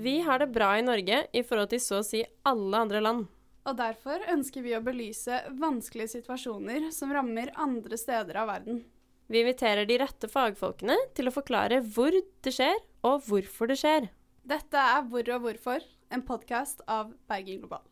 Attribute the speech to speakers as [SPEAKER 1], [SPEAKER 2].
[SPEAKER 1] Vi har det bra i Norge i forhold til så å si alle andre land.
[SPEAKER 2] Og derfor ønsker vi å belyse vanskelige situasjoner som rammer andre steder av verden.
[SPEAKER 1] Vi inviterer de rette fagfolkene til å forklare hvor det skjer, og hvorfor det skjer.
[SPEAKER 2] Dette er Hvor og hvorfor, en podkast av Bergen Global.